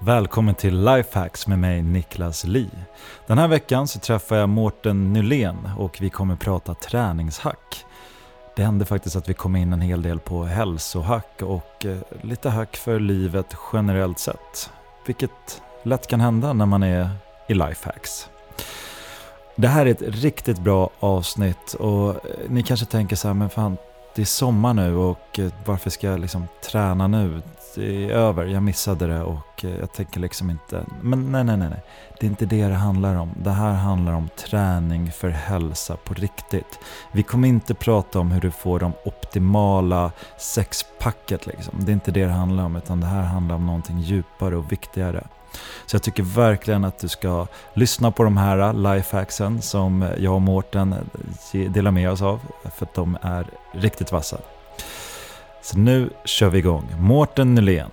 Välkommen till Lifehacks med mig Niklas Li. Den här veckan så träffar jag Mårten Nylén och vi kommer prata träningshack. Det hände faktiskt att vi kom in en hel del på hälsohack och eh, lite hack för livet generellt sett. Vilket lätt kan hända när man är i Lifehacks. Det här är ett riktigt bra avsnitt och eh, ni kanske tänker så här, men fan, det är sommar nu och eh, varför ska jag liksom träna nu? Det är över, jag missade det och eh, jag tänker liksom inte... Men nej, nej, nej, nej. Det är inte det det handlar om. Det här handlar om träning för hälsa på riktigt. Vi kommer inte prata om hur du får de optimala sexpacket liksom. Det är inte det det handlar om, utan det här handlar om någonting djupare och viktigare. Så jag tycker verkligen att du ska lyssna på de här lifehacksen som jag och Mårten eh, delar med oss av, för att de är riktigt vassa. Så nu kör vi igång. Mårten Nylén.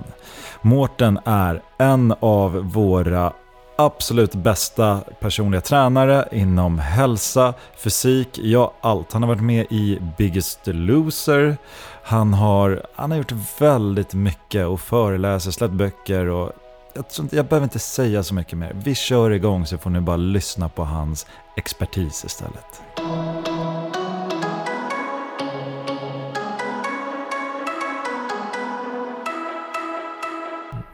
Mårten är en av våra absolut bästa personliga tränare inom hälsa, fysik, ja allt. Han har varit med i Biggest Loser. Han har, han har gjort väldigt mycket och föreläser, släppt böcker och jag, tror inte, jag behöver inte säga så mycket mer. Vi kör igång så får ni bara lyssna på hans expertis istället.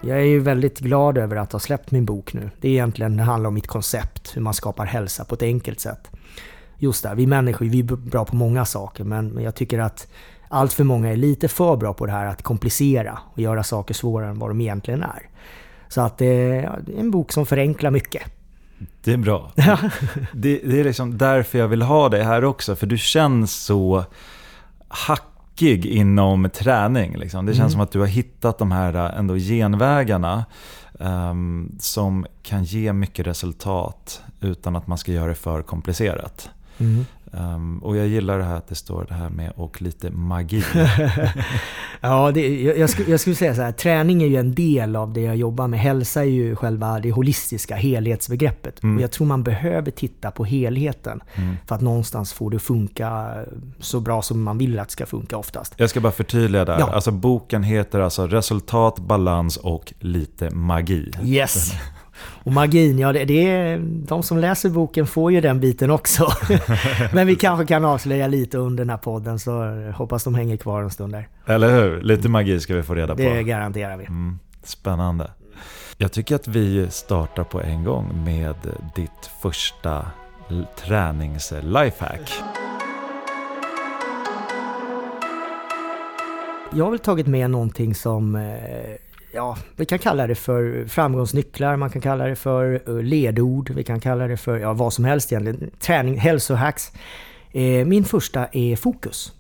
Jag är ju väldigt glad över att ha släppt min bok nu. Det är egentligen, det handlar om mitt koncept, hur man skapar hälsa på ett enkelt sätt. Just det, vi människor vi är bra på många saker, men jag tycker att allt för många är lite för bra på det här att komplicera och göra saker svårare än vad de egentligen är. Så att det är en bok som förenklar mycket. Det är bra. det, det, är liksom därför jag vill ha dig här också, för du känns så hackig inom träning. Liksom. Det känns mm. som att du har hittat de här äh, ändå genvägarna um, som kan ge mycket resultat utan att man ska göra det för komplicerat. Mm. Um, och jag gillar det här att det står det här med och lite magi. ja, det, jag, jag, skulle, jag, skulle säga så här, träning är ju en del av det jag jobbar med. Hälsa är ju själva det holistiska helhetsbegreppet. Mm. Och jag tror man behöver titta på helheten mm. för att någonstans få det att funka så bra som man vill att det ska funka oftast. Jag ska bara förtydliga där. Ja. Alltså boken heter alltså Resultat, balans och lite magi. Yes! Och magin, ja det, det är, de som läser boken får ju den biten också. Men vi kanske kan avslöja lite under den här podden så hoppas de hänger kvar en stund där. Eller hur? Lite magi ska vi få reda på. Det garanterar vi. Mm, spännande. Jag tycker att vi startar på en gång med ditt första tränings-lifehack. Jag har väl tagit med någonting som eh, ja, vi kan kalla det för framgångsnycklar, man kan kalla det för eh, ledord, vi kan kalla det för ja, vad som helst egentligen. Träning, hälsohacks. Eh, min första är fokus.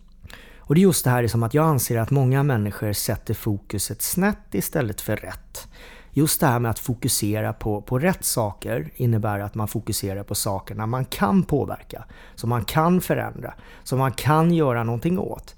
Och det är just det här som att jag anser att många människor sätter fokuset snett istället för rätt. Just det här med att fokusera på, på rätt saker innebär att man fokuserar på sakerna man kan påverka, som man kan förändra, som man kan göra någonting åt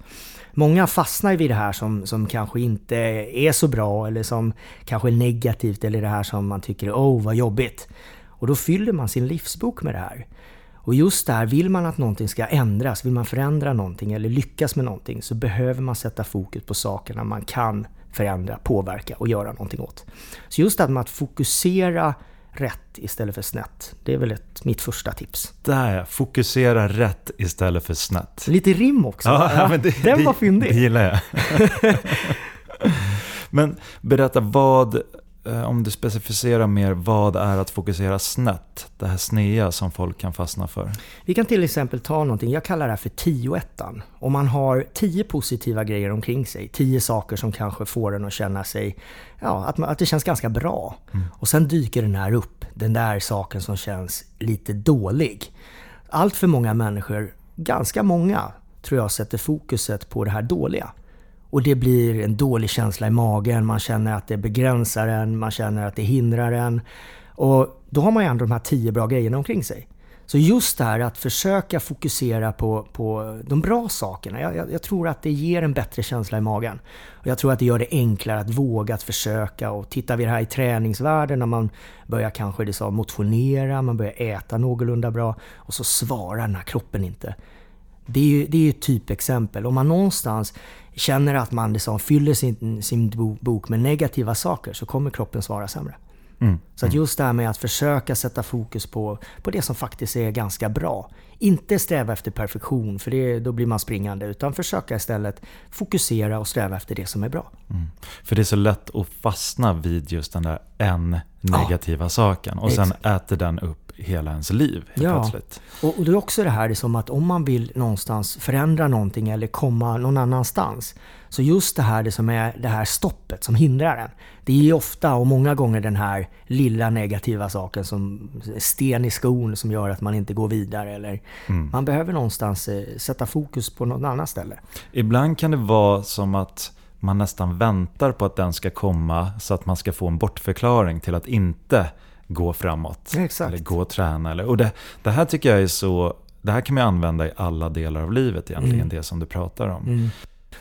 många fastnar vid det här som, som kanske inte är så bra eller som kanske är negativt eller det här som man tycker oh vad jobbigt. Och då fyller man sin livsbok med det här. Och just där, vill man att någonting ska ändras, vill man förändra någonting eller lyckas med någonting så behöver man sätta fokus på sakerna man kan förändra, påverka och göra någonting åt. Så just det här med att fokusera rätt istället för snett. Det är väl ett, mitt första tips. Där fokusera rätt istället för snett. Lite rim också. Ja, ja, men det, Den var fyndig. Det gillar jag. men berätta, vad om du specificerar mer, vad är att fokusera snett? Det här snea som folk kan fastna för. Vi kan till exempel ta någonting, jag kallar det här för tio-ettan. Om man har tio positiva grejer omkring sig, tio saker som kanske får en att känna sig, ja, att, att det känns ganska bra. Mm. Och sen dyker den här upp, den där saken som känns lite dålig. Allt för många människor, ganska många, tror jag sätter fokuset på det här dåliga. Och det blir en dålig känsla i magen, man känner att det begränsar en, man känner att det hindrar en. Och då har man ju ändå de här tio bra grejerna omkring sig. Så just det här att försöka fokusera på, på de bra sakerna. Jag, jag, jag, tror att det ger en bättre känsla i magen. Och jag tror att det gör det enklare att våga att försöka. Och tittar vi det här i träningsvärlden när man börjar kanske det sa, motionera, man börjar äta någorlunda bra och så svarar den här kroppen inte det är ju, det är ett typexempel. Om man någonstans känner att man liksom fyller sin, sin bok med negativa saker så kommer kroppen svara sämre. Mm. Så att just det här med att försöka sätta fokus på, på det som faktiskt är ganska bra. Inte sträva efter perfektion, för det, då blir man springande. Utan försöka istället fokusera och sträva efter det som är bra. Mm. För det är så lätt att fastna vid just den där en negativa ja, saken. Och exakt. sen äter den upp hela ens liv helt ja. plötsligt. Och, och det är också det här det som att om man vill någonstans förändra någonting eller komma någon annanstans. Så just det här det som är det här stoppet som hindrar en. Det är ofta och många gånger den här lilla negativa saken som sten i skon som gör att man inte går vidare. Eller mm. Man behöver någonstans eh, sätta fokus på något annat ställe. Ibland kan det vara som att man nästan väntar på att den ska komma så att man ska få en bortförklaring till att inte gå framåt. Exakt. Eller gå och träna. Eller, och det, det här tycker jag är så... Det här kan man använda i alla delar av livet egentligen, mm. det som du pratar om. Mm.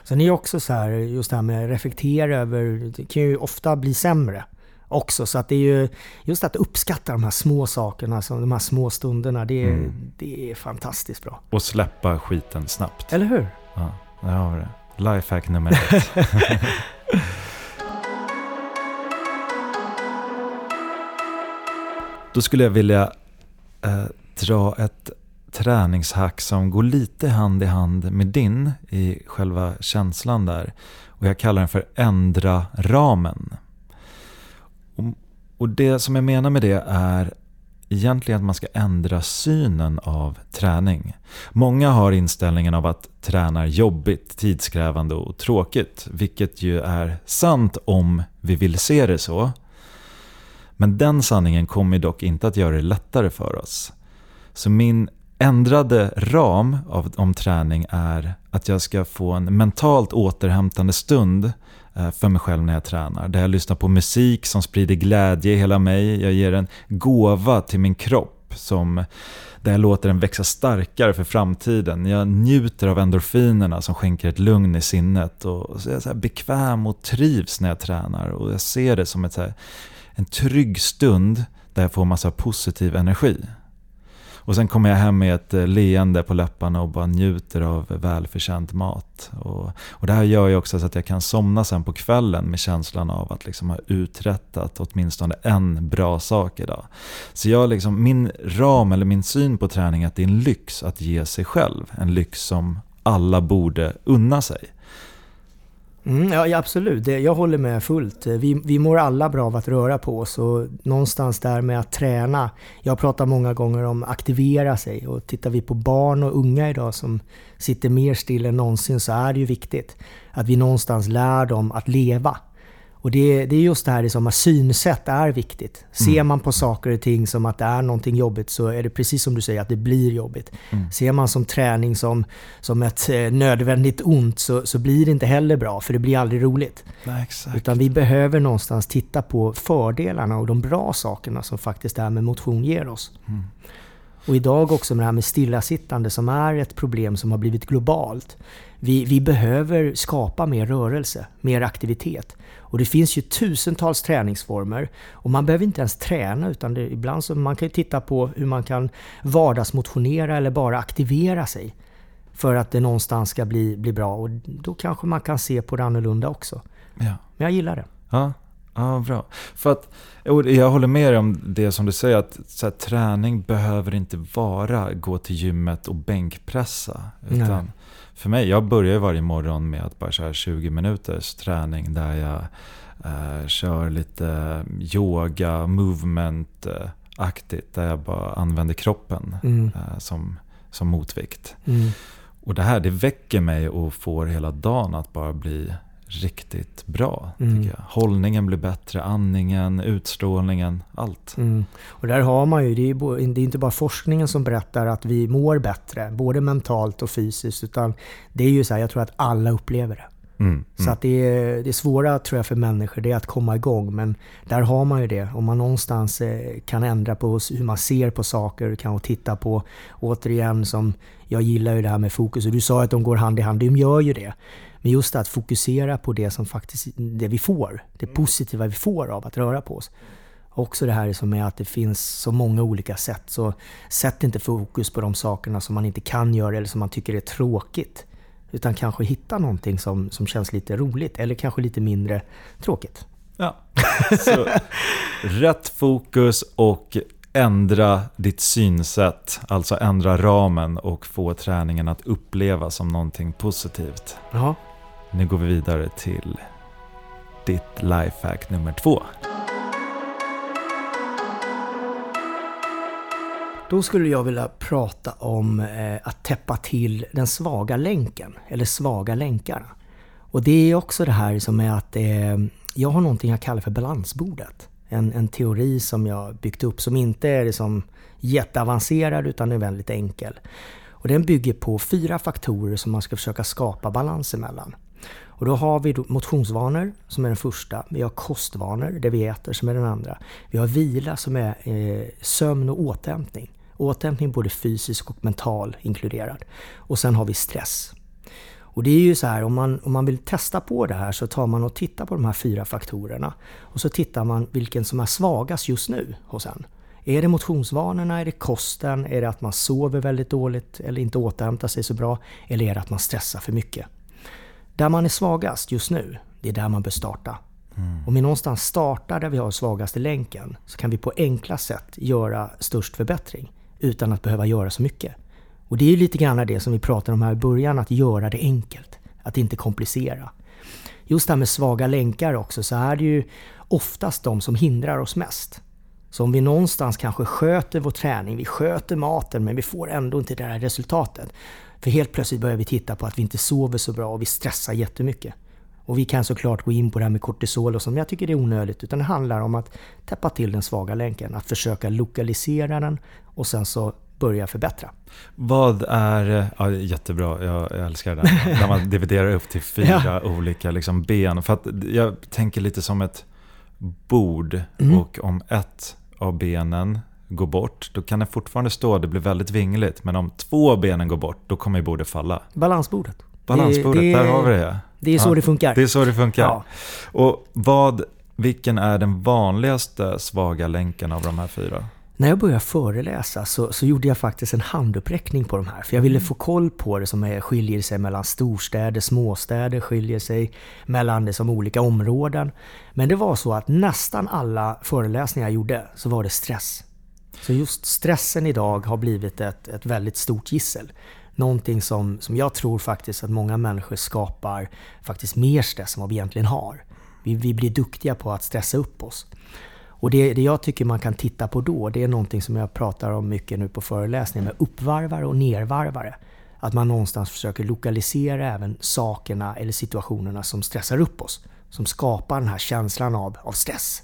Sen är det också så här, just det här med att reflektera över, det kan ju ofta bli sämre också. Så att det är ju just att uppskatta de här små sakerna, de här små stunderna, det, mm. det är fantastiskt bra. Och släppa skiten snabbt. Eller hur? Ja, där har vi det. Lifehack nummer ett. Då skulle jag vilja eh, dra ett träningshack som går lite hand i hand med din i själva känslan där. Och jag kallar den för ändra ramen. Och, och det som jag menar med det är egentligen att man ska ändra synen av träning. Många har inställningen av att träna är jobbigt, tidskrävande och tråkigt. Vilket ju är sant om vi vill se det så. Men den sanningen kommer dock inte att göra det lättare för oss. Så min ändrade ram av, om träning är att jag ska få en mentalt återhämtande stund eh, för mig själv när jag tränar. Där jag lyssnar på musik som sprider glädje i hela mig. Jag ger en gåva till min kropp som där jag låter den växa starkare för framtiden. Jag njuter av endorfinerna som skänker ett lugn i sinnet. Och så är jag så bekväm och trivs när jag tränar. Och jag ser det som ett så en trygg stund där jag får massa positiv energi. Och sen kommer jag hem med ett eh, leende på läpparna och bara njuter av välförtjänt mat. Och, och det här gör ju också så att jag kan somna sen på kvällen med känslan av att liksom ha uträttat åtminstone en bra sak idag. Så jag liksom, min ram eller min syn på träning är att det är en lyx att ge sig själv. En lyx som alla borde unna sig. Mm, ja, absolut. Jag håller med fullt. Vi, vi mår alla bra av att röra på oss och någonstans där med att träna. Jag pratar många gånger om aktivera sig och tittar vi på barn och unga idag som sitter mer still än någonsin så är det ju viktigt att vi någonstans lär dem att leva. Och det, det är just det här som att synsätt är viktigt. Ser mm. man på saker och ting som att det är någonting jobbigt så är det precis som du säger att det blir jobbigt. Mm. Ser man som träning som, som ett eh, nödvändigt ont så, så blir det inte heller bra för det blir aldrig roligt. Nej, Utan vi behöver någonstans titta på fördelarna och de bra sakerna som faktiskt det här med motion ger oss. Mm. Och idag också med det här med stillasittande som är ett problem som har blivit globalt. Vi, vi behöver skapa mer rörelse, mer aktivitet. Och det finns ju tusentals träningsformer. Och man behöver inte ens träna utan det, ibland så man kan titta på hur man kan vardagsmotionera eller bara aktivera sig. För att det någonstans ska bli, bli bra. Och då kanske man kan se på det annorlunda också. Ja. Men jag gillar det. Ja, ja bra. För att, jag håller med dig om det som du säger. Att här, träning behöver inte vara gå till gymmet och bänkpressa. Utan Nej för mig, jag börjar varje morgon med att bara köra 20 minuters träning där jag eh, kör lite yoga, movement-aktigt. Där jag bara använder kroppen mm. eh, som, som motvikt. Mm. Och det här det väcker mig och får hela dagen att bara bli riktigt bra. Mm. Tycker jag. Hållningen blir bättre, andningen, utstrålningen, allt. Mm. Och där har man ju, det är, inte bara forskningen som berättar att vi mår bättre, både mentalt och fysiskt. Utan det är ju så här, jag tror att alla upplever det. Mm, så mm. att det, är, det svåra tror jag för människor det är att komma igång. Men där har man ju det. Om man någonstans eh, kan ändra på hur man ser på saker, kan titta på, återigen som jag gillar ju det här med fokus. Och du sa att de går hand i hand, de gör ju det. Men just att fokusera på det som faktiskt det vi får. Det mm. positiva vi får av att röra på oss. Också det här som är att det finns så många olika sätt. Så sätt inte fokus på de sakerna som man inte kan göra eller som man tycker är tråkigt. Utan kanske hitta någonting som, som känns lite roligt eller kanske lite mindre tråkigt. Ja. Så, rätt fokus och ändra ditt synsätt. Alltså ändra ramen och få träningen att upplevas som någonting positivt. Ja. Nu går vi vidare till ditt lifehack nummer två. Då skulle jag vilja prata om eh, att täppa till den svaga länken, eller svaga länkarna. Och det är också det här som är att eh, jag har någonting jag kallar för balansbordet. En, en teori som jag byggt upp som inte är liksom jätteavancerad utan är väldigt enkel. Och den bygger på fyra faktorer som man ska försöka skapa balans emellan. Och då har vi motionsvanor som är den första. Vi har kostvanor, det vi äter, som är den andra. Vi har vila som är eh, sömn och återhämtning. Återhämtning både fysisk och mental inkluderad. Och sen har vi stress. Och det är ju så här, om man, om man vill testa på det här så tar man och tittar på de här fyra faktorerna. Och så tittar man vilken som är svagast just nu hos en. Är det motionsvanorna? Är det kosten? Är det att man sover väldigt dåligt eller inte återhämtar sig så bra? Eller är det att man stressar för mycket? Där man är svagast just nu, det är där man bör starta. Mm. Om vi någonstans startar där vi har svagaste länken så kan vi på enkla sätt göra störst förbättring utan att behöva göra så mycket. Och det är ju lite grann det som vi pratade om här i början, att göra det enkelt. Att inte komplicera. Just det här med svaga länkar också, så är det ju oftast de som hindrar oss mest. Så om vi någonstans kanske sköter vår träning, vi sköter maten men vi får ändå inte det här resultatet. För helt plötsligt börjar vi titta på att vi inte sover så bra och vi stressar jättemycket. Och vi kan såklart gå in på det här med kortisol och som jag tycker det är onödigt. Utan det handlar om att täppa till den svaga länken. Att försöka lokalisera den och sen så börja förbättra. Vad är, ja, jättebra, jag, jag älskar det där. När man dividerar upp till fyra ja. olika liksom ben. För jag tänker lite som ett bord mm. och om ett av benen går bort, då kan det fortfarande stå, det blir väldigt vingligt. Men om två benen går bort, då kommer ju bordet falla. Balansbordet. Balansbordet, det, det, där har vi det. Det är så ja, det funkar. Det är så det funkar. Ja. Och vad, vilken är den vanligaste svaga länken av de här fyra? När jag började föreläsa så, så gjorde jag faktiskt en handuppräckning på de här. För jag ville få koll på det som är, skiljer sig mellan storstäder, småstäder, skiljer sig mellan det som olika områden. Men det var så att nästan alla föreläsningar jag gjorde så var det stress. Så just stressen idag har blivit ett, ett väldigt stort gissel. Någonting som, som jag tror faktiskt att många människor skapar faktiskt mer stress än vad vi egentligen har. Vi, vi blir duktiga på att stressa upp oss. Och det, det jag tycker man kan titta på då, det är någonting som jag pratar om mycket nu på föreläsningar med uppvarvare och nervarvare. Att man någonstans försöker lokalisera även sakerna eller situationerna som stressar upp oss. Som skapar den här känslan av, av stress.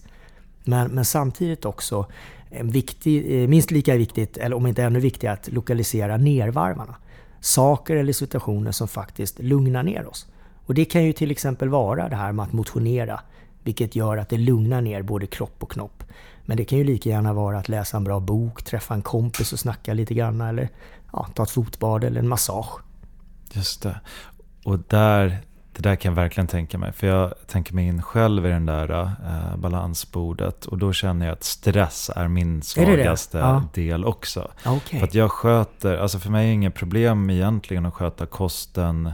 Men, men samtidigt också en viktig, eh, minst lika viktigt, eller om inte ännu viktigare, att lokalisera nervarvarna. Saker eller situationer som faktiskt lugnar ner oss. Och det kan ju till exempel vara det här med att motionera vilket gör att det lugnar ner både kropp och knopp. Men det kan ju lika gärna vara att läsa en bra bok, träffa en kompis och snacka lite grann eller ja, ta ett fotbad eller en massage. Just det. Och där, det där kan jag verkligen tänka mig. För jag tänker mig in själv i den där eh, balansbordet. Och då känner jag att stress är min svagaste är det det? Ja. del också. Okay. För att jag sköter, alltså för mig är det inget problem egentligen att sköta kosten,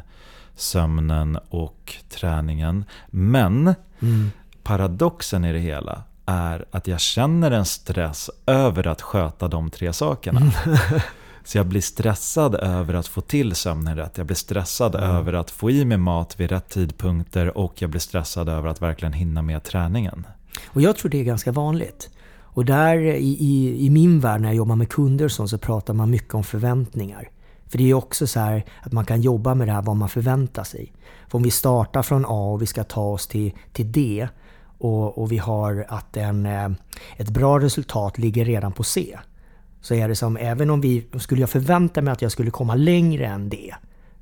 sömnen och träningen. Men mm. paradoxen i det hela är att jag känner en stress över att sköta de tre sakerna. Mm. Så jag blir stressad över att få till sömnen rätt. Jag blir stressad mm. över att få i mig mat vid rätt tidpunkter och jag blir stressad över att verkligen hinna med träningen. Och jag tror det är ganska vanligt. Och där i, i, i min värld när jag jobbar med kunder så, så pratar man mycket om förväntningar. För det är också så här att man kan jobba med det här vad man förväntar sig. För om vi startar från A och vi ska ta oss till, till D och, och vi har att en, eh, ett bra resultat ligger redan på C. Så är det som, även om vi, skulle jag förvänta mig att jag skulle komma längre än D,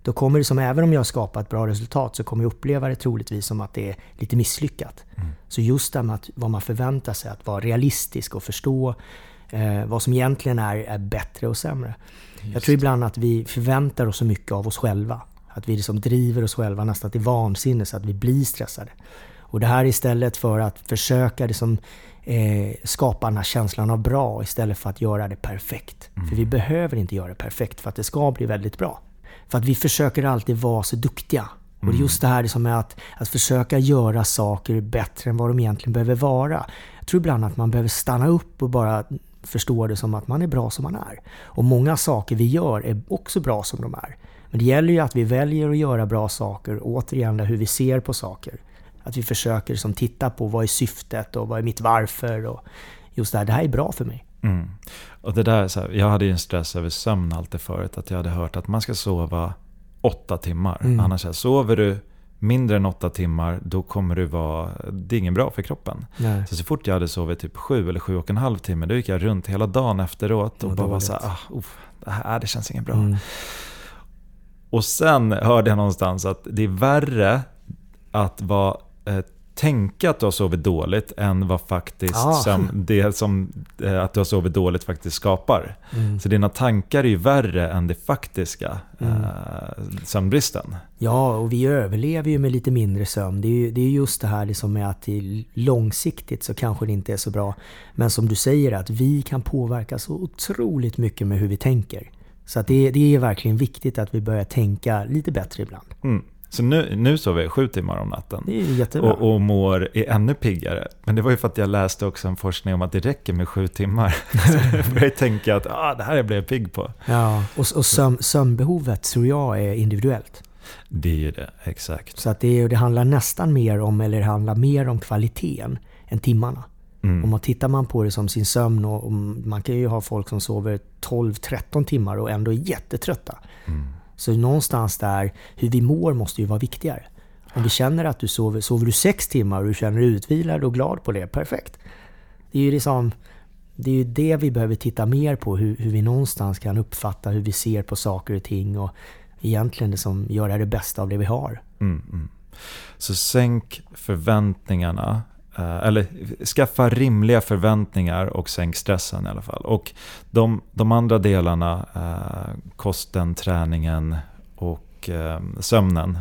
då kommer det som, även om jag skapar ett bra resultat, så kommer jag uppleva det troligtvis som att det är lite misslyckat. Mm. Så just det med att, vad man förväntar sig, att vara realistisk och förstå eh, vad som egentligen är, är bättre och sämre. Just. Jag tror ibland att vi förväntar oss så mycket av oss själva. Att vi liksom driver oss själva nästan till vansinne så att vi blir stressade. Och det här istället för att försöka liksom eh, skapa den här känslan av bra istället för att göra det perfekt. Mm. För vi behöver inte göra det perfekt för att det ska bli väldigt bra. För att vi försöker alltid vara så duktiga. Och det är mm. just det här som är att, att försöka göra saker bättre än vad de egentligen behöver vara. Jag tror ibland att man behöver stanna upp och bara förstå det som att man är bra som man är. Och många saker vi gör är också bra som de är. Men det gäller ju att vi väljer att göra bra saker, återigen hur vi ser på saker. Att vi försöker som titta på vad är syftet och vad är mitt varför och just det här, det här är bra för mig. Mm. Och det där, så här, jag hade ju en stress över sömn alltid förut. Att jag hade hört att man ska sova åtta timmar. Mm. Annars här, sover du mindre än åtta timmar, då kommer du vara... Det är ingen bra för kroppen. Nej. Så, så fort jag hade sovit typ sju eller sju och en halv timme, då gick jag runt hela dagen efteråt och ja, bara var så här, ah, oh, det här det känns inget bra. Mm. Och sen hörde jag någonstans att det är värre att vara eh, tänka att du har sovit dåligt än vad faktiskt ah. som det som eh, att du har sovit dåligt faktiskt skapar. Mm. Så dina tankar är ju värre än det faktiska mm. eh, sömnbristen. Ja, och vi överlever ju med lite mindre sömn. Det är ju det är just det här liksom med att långsiktigt så kanske det inte är så bra. Men som du säger, att vi kan påverka så otroligt mycket med hur vi tänker. Så att det, det är verkligen viktigt att vi börjar tänka lite bättre ibland. Mm. Så nu, nu sover jag sju timmar om natten. Det är jättebra. Och, och mår är ännu piggare. Men det var ju för att jag läste också en forskning om att det räcker med sju timmar. Så jag började tänka att ah, det här blir jag pigg på. Ja, och, och söm, sömnbehovet tror jag är individuellt. Det är ju det, exakt. Så att det, det handlar nästan mer om, eller det handlar mer om kvaliteten än timmarna. Mm. Om man tittar man på det som sin sömn och, och man kan ju ha folk som sover 12-13 timmar och ändå är jättetrötta. Mm. Så någonstans där, hur vi mår måste ju vara viktigare. Om vi känner att du sover, sover du sex timmar och du känner dig utvilad och glad på det, perfekt. Det är ju liksom, det är ju det vi behöver titta mer på, hur, hur vi någonstans kan uppfatta hur vi ser på saker och ting och egentligen det som göra det bästa av det vi har. Mm, mm. Så sänk förväntningarna eller skaffa rimliga förväntningar och sänk stressen i alla fall. Och de, de andra delarna, eh, kosten, träningen och eh, sömnen.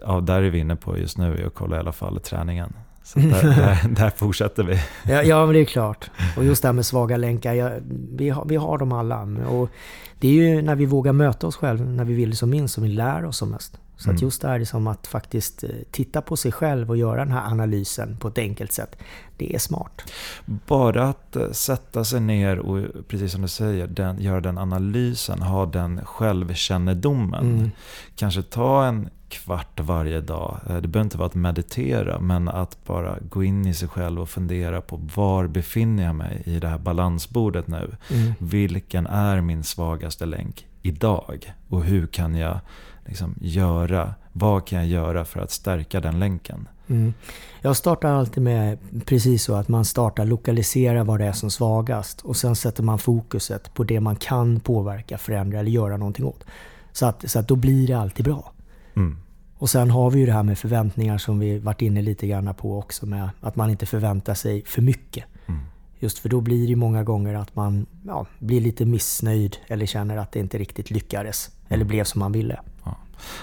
Ja, där är vi inne på just nu och kolla i alla fall träningen. Så där, där, där, fortsätter vi. Ja, ja, men det är klart. Och just det här med svaga länkar, ja, vi, har, vi har dem alla. Och det är ju när vi vågar möta oss själva, när vi vill som minst, som vi lär oss som mest. Så mm. att just det här liksom att faktiskt eh, titta på sig själv och göra den här analysen på ett enkelt sätt. Det är smart. Bara att eh, sätta sig ner och, precis som du säger, den, göra den analysen, ha den självkännedomen. Mm. Kanske ta en kvart varje dag. Eh, det behöver inte vara att meditera, men att bara gå in i sig själv och fundera på var befinner jag mig i det här balansbordet nu? Mm. Vilken är min svagaste länk idag? Och hur kan jag liksom göra? Vad kan jag göra för att stärka den länken? Mm. Jag startar alltid med precis så att man startar lokalisera vad det är som svagast och sen sätter man fokuset på det man kan påverka, förändra eller göra någonting åt. Så att, så att då blir det alltid bra. Mm. Och sen har vi ju det här med förväntningar som vi varit inne lite grann på också med att man inte förväntar sig för mycket. Mm. Just för då blir det många gånger att man ja, blir lite missnöjd eller känner att det inte riktigt lyckades eller blev som man ville.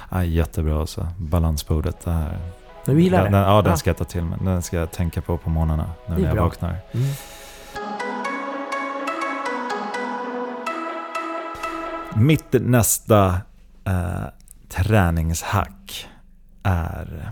Ja, jättebra alltså. Balansbordet. Det här. Du gillar den, ja, den ja. ska jag ta till mig. Den ska jag tänka på på morgnarna nu när jag bra. vaknar. Mm. Mitt nästa eh, träningshack är...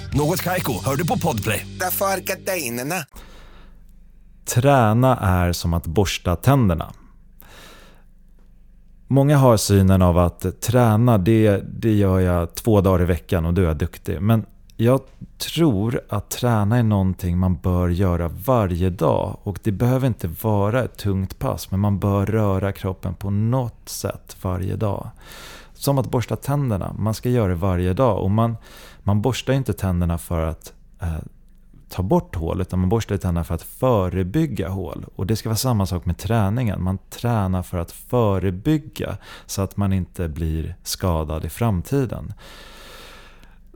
Något kajko, hör du på podplay. Därför är gardinerna. Träna är som att borsta tänderna. Många har synen av att träna, det, det gör jag två dagar i veckan och då är jag duktig. Men jag tror att träna är någonting man bör göra varje dag. Och det behöver inte vara ett tungt pass, men man bör röra kroppen på något sätt varje dag. Som att borsta tänderna, man ska göra det varje dag. Och man, man borstar inte tänderna för att eh, ta bort hål, utan man borstar tänderna för att förebygga hål. Och det ska vara samma sak med träningen. Man tränar för att förebygga så att man inte blir skadad i framtiden.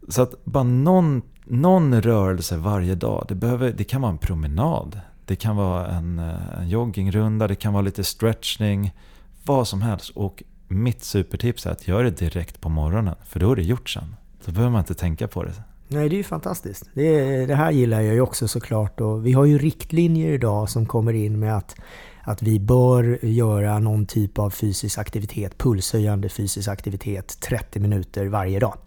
Så att bara någon, någon rörelse varje dag, det, behöver, det kan vara en promenad, det kan vara en, eh, en joggingrunda, det kan vara lite stretchning, vad som helst. Och mitt supertips är att göra det direkt på morgonen, för då är det gjort sen. Då behöver man inte tänka på det. Nej, det är ju fantastiskt. Det, det, här gillar jag ju också såklart. Och vi har ju riktlinjer idag som kommer in med att, att vi bör göra någon typ av fysisk aktivitet, pulshöjande fysisk aktivitet, 30 minuter varje dag.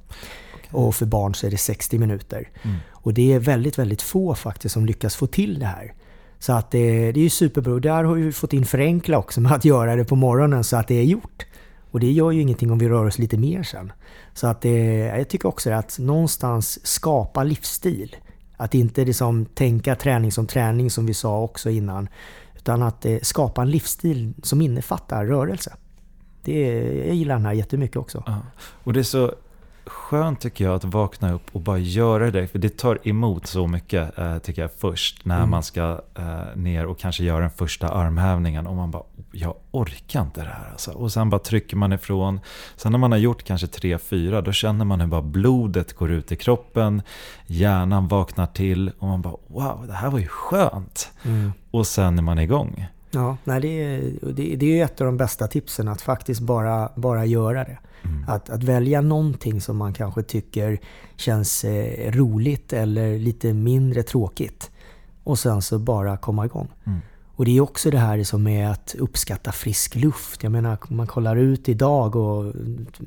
Okay. Och för barn så är det 60 minuter. Mm. Och det är väldigt, väldigt få faktiskt som lyckas få till det här. Så att det, det är ju superbra. Där har vi fått in förenkla också med att göra det på morgonen så att det är gjort. Och det gör ju ingenting om vi rör oss lite mer sen. Så att det, jag tycker också att någonstans skapa livsstil. Att inte liksom tänka träning som träning som vi sa också innan. Utan att eh, skapa en livsstil som innefattar rörelse. Det, jag gillar den här jättemycket också. Ja. Och det är så skönt tycker jag att vakna upp och bara göra det. För det tar emot så mycket eh, tycker jag först. När mm. man ska eh, ner och kanske göra den första armhävningen. Och man bara, jag orkar inte det här. Alltså. Och sen bara trycker man ifrån. Sen när man har gjort kanske tre, fyra, då känner man hur bara blodet går ut i kroppen. Hjärnan vaknar till och man bara, wow, det här var ju skönt. Mm. Och sen är man igång. Ja, nej, det, är, det, det är ett av de bästa tipsen, att faktiskt bara, bara göra det. Mm. Att, att välja någonting som man kanske tycker känns eh, roligt eller lite mindre tråkigt. Och sen så bara komma igång. Mm. Och det är också det här som är att uppskatta frisk luft. Jag menar, man kollar ut idag och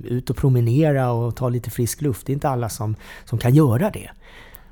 ut och promenera och ta lite frisk luft. Det är inte alla som, som kan göra det.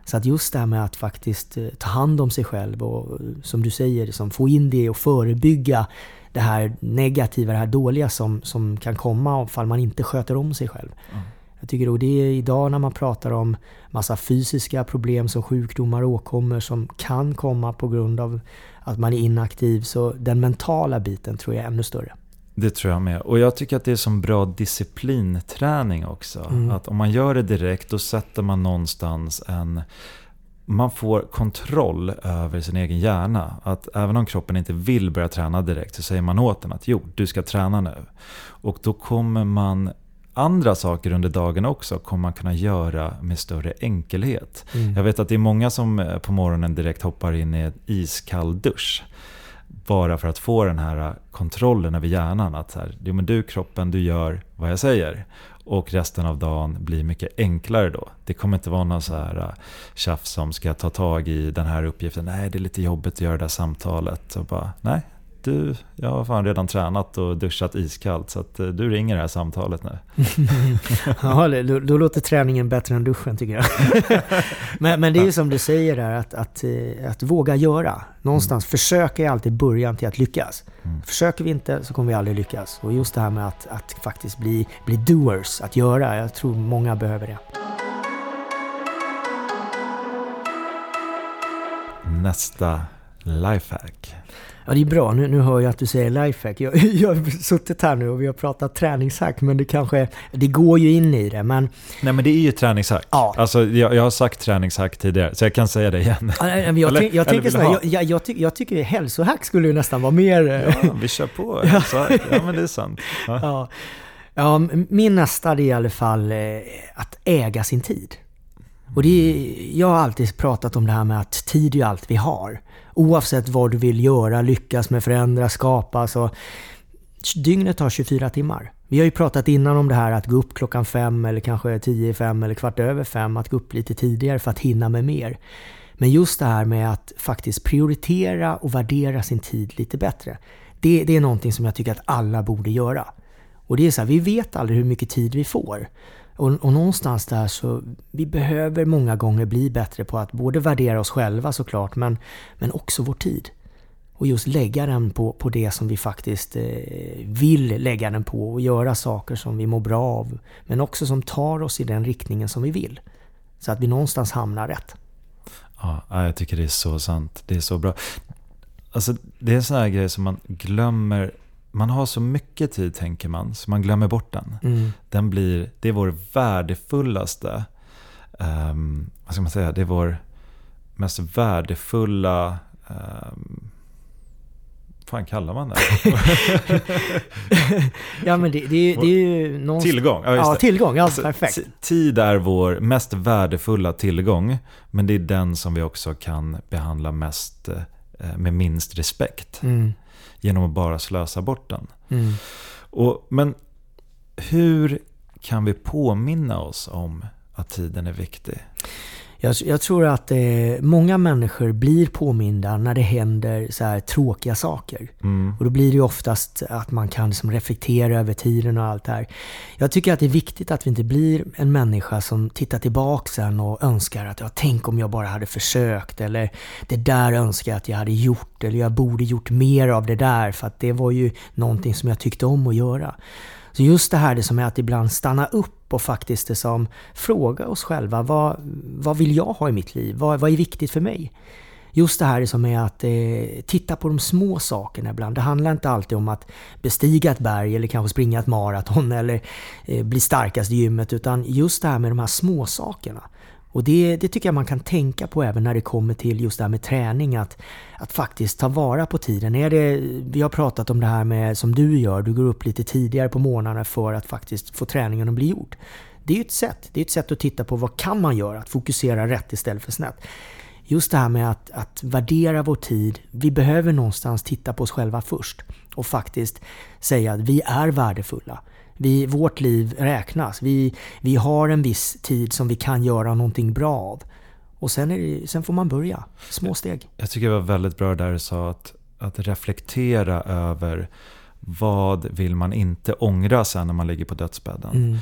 Så att just det här med att faktiskt eh, ta hand om sig själv och som du säger, liksom, få in det och förebygga det här negativa, det här dåliga som, som kan komma om man inte sköter om sig själv. Mm. Jag tycker då det är idag när man pratar om massa fysiska problem som sjukdomar och åkommor som kan komma på grund av att man är inaktiv. Så den mentala biten tror jag är ännu större. Det tror jag med. Och jag tycker att det är som bra disciplinträning också. Mm. Att om man gör det direkt, då sätter man någonstans en man får kontroll över sin egen hjärna. Att även om kroppen inte vill börja träna direkt så säger man åt den att jo, du ska träna nu. Och då kommer man andra saker under dagen också kommer man kunna göra med större enkelhet. Mm. Jag vet att det är många som eh, på morgonen direkt hoppar in i en iskall dusch. Bara för att få den här kontrollen över hjärnan. Att här, jo, men du kroppen, du gör vad jag säger och resten av dagen blir mycket enklare då. Det kommer inte vara någon så här äh, tjafs som ska ta tag i den här uppgiften. Nej, det är lite jobbigt att göra det där samtalet. Och bara, nej, du, jag har fan redan tränat och duschat iskallt så att eh, du ringer det här samtalet nu. ja, då, då, låter träningen bättre än duschen tycker jag. men, men det är ju som du säger där, att, att, eh, att våga göra. Någonstans, mm. försök är alltid början till att lyckas. Mm. Försöker vi inte så kommer vi aldrig lyckas. Och just det här med att, att faktiskt bli, bli doers, att göra, jag tror många behöver det. Nästa lifehack. Ja, det är bra. Nu, nu hör jag att du säger lifehack. Jag, jag har suttit här nu och vi har pratat träningshack, men det kanske... Det går ju in i det, men... Nej, men det är ju träningshack. Ja. Alltså, jag, jag har sagt träningshack tidigare, så jag kan säga det igen. Ja, jag, eller, jag, tänker så jag, jag, jag, jag tycker hälsohack skulle ju nästan vara mer... Ja, vi kör på. Hälsohack. Ja, men det är sant. Ja. Ja. ja min nästa är i alla fall eh, att äga sin tid. Och det är, jag har alltid pratat om det här med att tid är allt vi har. Oavsett vad du vill göra, lyckas med, förändra, skapa. Så dygnet har 24 timmar. Vi har ju pratat innan om det här att gå upp klockan fem eller kanske tio, i fem eller kvart över fem. Att gå upp lite tidigare för att hinna med mer. Men just det här med att faktiskt prioritera och värdera sin tid lite bättre. Det, det är någonting som jag tycker att alla borde göra. Och det är så här, vi vet aldrig hur mycket tid vi får. Och, och någonstans där så, vi behöver många gånger bli bättre på att både värdera oss själva såklart, men, men också vår tid. Och just lägga den på, på det som vi faktiskt eh, vill lägga den på och göra saker som vi mår bra av. Men också som tar oss i den riktningen som vi vill. Så att vi någonstans hamnar rätt. Ja, jag tycker det är så sant. Det är så bra. Alltså, det är en sån här grej som man glömmer man har så mycket tid tänker man, så man glömmer bort den. Mm. den blir, det är vår värdefullaste, um, vad ska man säga, det är vår mest värdefulla eh, fan kallar man det? ja men det, det, det är ju någon... Tillgång. Ja, ja tillgång. Ja, alltså, perfekt. Tid är vår mest värdefulla tillgång. Men det är den som vi också kan behandla mest eh, med minst respekt. Mm. Genom att bara slösa bort den. Mm. Och, men hur kan vi påminna oss om att tiden är viktig? Jag, jag tror att eh, många människor blir påminda när det händer så här tråkiga saker. Mm. Och då blir det ju oftast att man kan liksom reflektera över tiden och allt det här. Jag tycker att det är viktigt att vi inte blir en människa som tittar tillbaka sen och önskar att ja, tänk om jag bara hade försökt. Eller det där önskar jag att jag hade gjort. Eller jag borde gjort mer av det där för att det var ju någonting som jag tyckte om att göra. Så just det här det som är att ibland stanna upp och faktiskt liksom fråga oss själva vad, vad vill jag ha i mitt liv? Vad, vad är viktigt för mig? Just det här liksom som är att eh, titta på de små sakerna ibland. Det handlar inte alltid om att bestiga ett berg eller kanske springa ett maraton eller eh, bli starkast i gymmet utan just det här med de här små sakerna. Och det, det, tycker jag man kan tänka på även när det kommer till just det här med träning. Att, att faktiskt ta vara på tiden. Är det, vi har pratat om det här med som du gör, du går upp lite tidigare på morgnarna för att faktiskt få träningen att bli gjord. Det är ju ett sätt. Det är ett sätt att titta på vad kan man göra? Att fokusera rätt istället för snett. Just det här med att, att värdera vår tid. Vi behöver någonstans titta på oss själva först och faktiskt säga att vi är värdefulla. Vi, vårt liv räknas. Vi, vi har en viss tid som vi kan göra någonting bra av. Och sen, det, sen får man börja. Små steg. Jag tycker det var väldigt bra där du sa att, att reflektera över vad vill man inte ångra sen när man ligger på dödsbädden. Mm.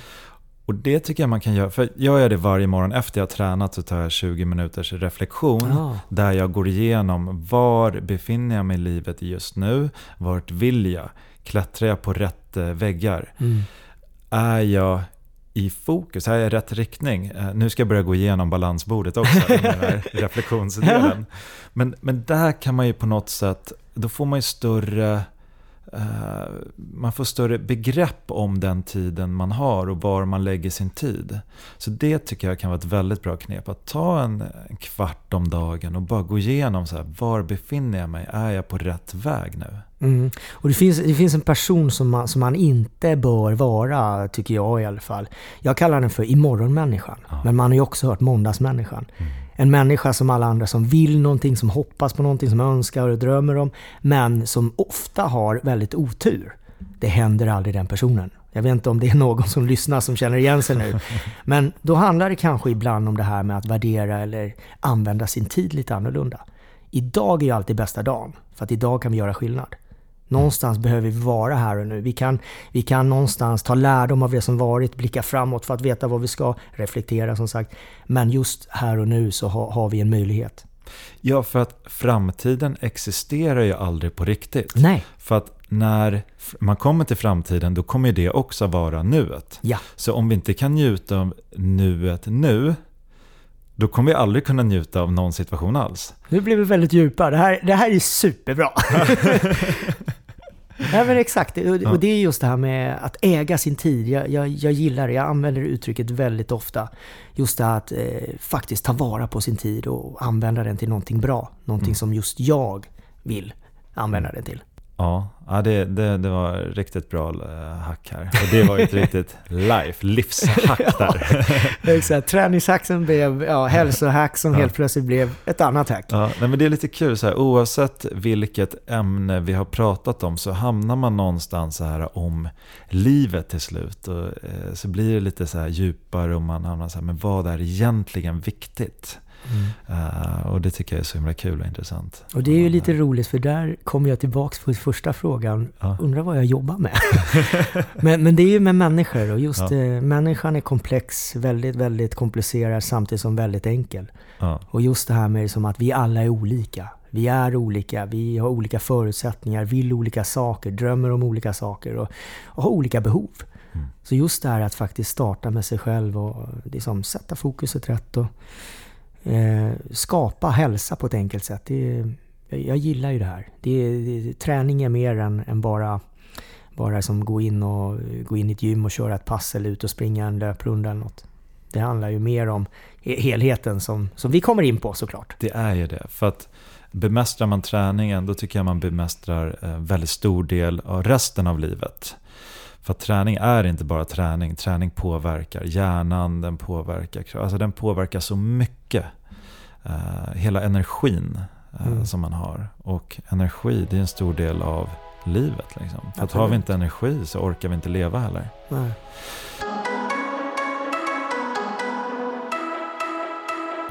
Och det tycker jag man kan göra. För jag gör det varje morgon. Efter jag har tränat så tar jag 20 minuters reflektion. Ah. Där jag går igenom var befinner jag mig i livet just nu? Vart vill jag? Klättrar jag på rätt eh, väggar? Mm. Är jag i fokus? Är jag i rätt riktning? Eh, nu ska jag börja gå igenom balansbordet också, den här reflektionsdelen. Men, men där kan man ju på något sätt, då får man ju större man får större begrepp om den tiden man har och var man lägger sin tid. Så det tycker jag kan vara ett väldigt bra knep. Att ta en, en kvart om dagen och bara gå igenom så här, var befinner jag mig? Är jag på rätt väg nu? Mm. Och det finns, det finns en person som man, som man inte bör vara, tycker jag i alla fall. Jag kallar den för imorgonmänniskan. Ja. Men man har ju också hört måndagsmänniskan. Mm. En människa som alla andra som vill någonting, som hoppas på någonting, som önskar och drömmer om. Men som ofta har väldigt otur. Det händer aldrig den personen. Jag vet inte om det är någon som lyssnar som känner igen sig nu. Men då handlar det kanske ibland om det här med att värdera eller använda sin tid lite annorlunda. Idag är ju alltid bästa dagen, för att idag kan vi göra skillnad. Någonstans behöver vi vara här och nu. Vi kan, vi kan någonstans ta lärdom av det som varit, blicka framåt för att veta vad vi ska, reflektera som sagt. Men just här och nu så ha, har vi en möjlighet. Ja, för att framtiden existerar ju aldrig på riktigt. Nej. För att när man kommer till framtiden, då kommer det också vara nuet. Ja. Så om vi inte kan njuta av nuet nu, då kommer vi aldrig kunna njuta av någon situation alls. Nu blir vi väldigt djupa. Det här, det här är superbra. Ja men exakt, och det är just det här med att äga sin tid. Jag, jag, jag gillar det, jag använder uttrycket väldigt ofta. Just det här att eh, faktiskt ta vara på sin tid och använda den till någonting bra. Någonting mm. som just jag vill använda den till. Ja, ja det, det, det var riktigt bra eh, hack här. Och det var ett riktigt life, livshack där. ja, exakt. Träningshacken blev ja, hälsohack som ja. helt plötsligt blev ett annat hack. Ja, nej, men det är lite kul, så här, oavsett vilket ämne vi har pratat om så hamnar man någonstans så här om livet till slut. Och, eh, så blir det lite så här djupare och man hamnar så här, men vad är egentligen viktigt? Mm. Uh, och det tycker jag är så himla kul och intressant. Och det är ju lite roligt för där kommer jag tillbaka på första frågan. Ja. Undrar vad jag jobbar med? men, men det är ju med människor och just ja. eh, människan är komplex, väldigt, väldigt komplicerad samtidigt som väldigt enkel. Ja. Och just det här med som att vi alla är olika. Vi är olika, vi har olika förutsättningar, vill olika saker, drömmer om olika saker och, och har olika behov. Mm. Så just det här att faktiskt starta med sig själv och liksom sätta fokuset rätt och eh, skapa hälsa på ett enkelt sätt. Det, jag gillar ju det här. Det, det, träning är mer än, än bara, bara som gå in, och, gå in i ett gym och köra ett pass eller ut och springa en löprunda eller något. Det handlar ju mer om helheten som, som vi kommer in på såklart. Det är ju det. För att bemästrar man träningen då tycker jag man bemästrar en väldigt stor del av resten av livet. För att träning är inte bara träning. Träning påverkar hjärnan, den påverkar, alltså den påverkar så mycket. Uh, hela energin uh, mm. som man har. Och energi, det är en stor del av livet. Liksom. För att har vi inte energi så orkar vi inte leva heller. Nej.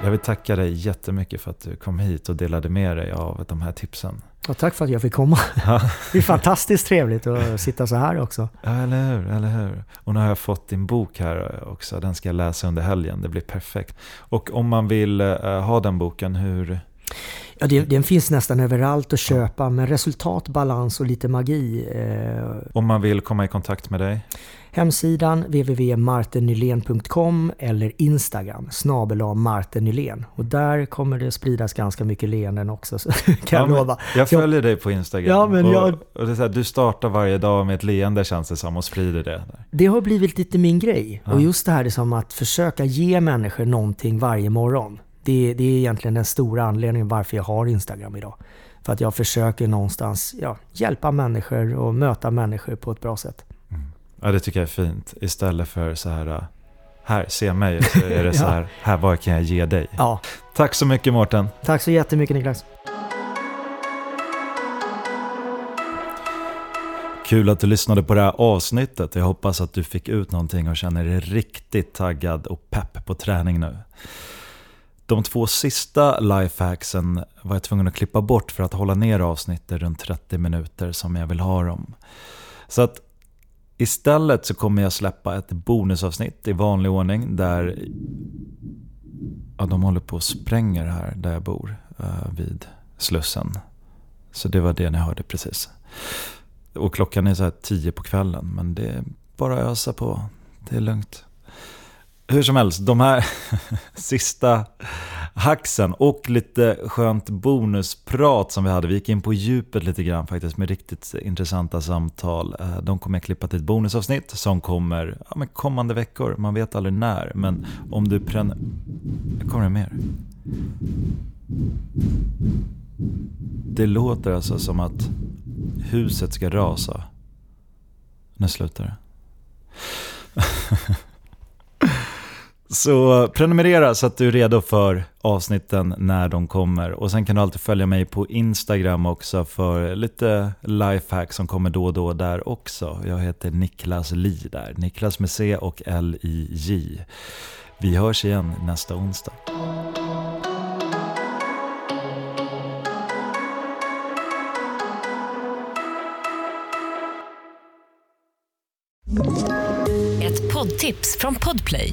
Jag vill tacka dig jättemycket för att du kom hit och delade med dig av de här tipsen. Och tack för att jag fick komma. Ja. Det är fantastiskt trevligt att sitta så här också. Ja, eller hur, eller hur. Och nu har jag fått din bok här också. Den ska jag läsa under helgen. Det blir perfekt. Och om man vill uh, ha den boken, hur, Ja, det, den finns nästan överallt att köpa, men resultat, balans och lite magi. Eh, Om man vill komma i kontakt med dig? Hemsidan www.martennylen.com eller Instagram snabel Martennylen. Och där kommer det spridas ganska mycket leenden också, så kan ja, jag lova. Jag följer dig på Instagram. Ja, men och, jag, och det är så här, du startar varje dag med ett leende känns det som och sprider det. Det har blivit lite min grej. Ja. Och just det här är som att försöka ge människor någonting varje morgon. Det, det är egentligen den stora anledningen varför jag har Instagram idag. För att jag försöker någonstans ja, hjälpa människor och möta människor på ett bra sätt. Ja, det tycker jag är fint. Istället för så här, här, se mig, så är det så här, här, vad kan jag ge dig? Ja. Tack så mycket Mårten. Tack så jättemycket Niklas. Kul att du lyssnade på det här avsnittet. Jag hoppas att du fick ut någonting och känner dig riktigt taggad och pepp på träning nu. De två sista lifehacksen var jag tvungen att klippa bort för att hålla ner avsnittet runt 30 minuter som jag vill ha dem. Så att istället så kommer jag släppa ett bonusavsnitt i vanlig ordning där ja, de håller på och spränger här där jag bor uh, vid Slussen. Så det var det ni hörde precis. Och klockan är så här tio på kvällen men det är bara att ösa på. Det är lugnt. Hur som helst, de här sista hacksen och lite skönt bonusprat som vi hade. Vi gick in på djupet lite grann faktiskt med riktigt intressanta samtal. Eh, de kommer jag klippa till ett bonusavsnitt som kommer ja, med kommande veckor. Man vet aldrig när, men om du pren... Kommer det mer? Det låter alltså som att huset ska rasa. När slutar det? Så prenumerera så att du är redo för avsnitten när de kommer. Och sen kan du alltid följa mig på Instagram också för lite lifehack som kommer då och då där också. Jag heter Niklas Li där. Niklas med C och L-I-J. Vi hörs igen nästa onsdag. Ett poddtips från Podplay.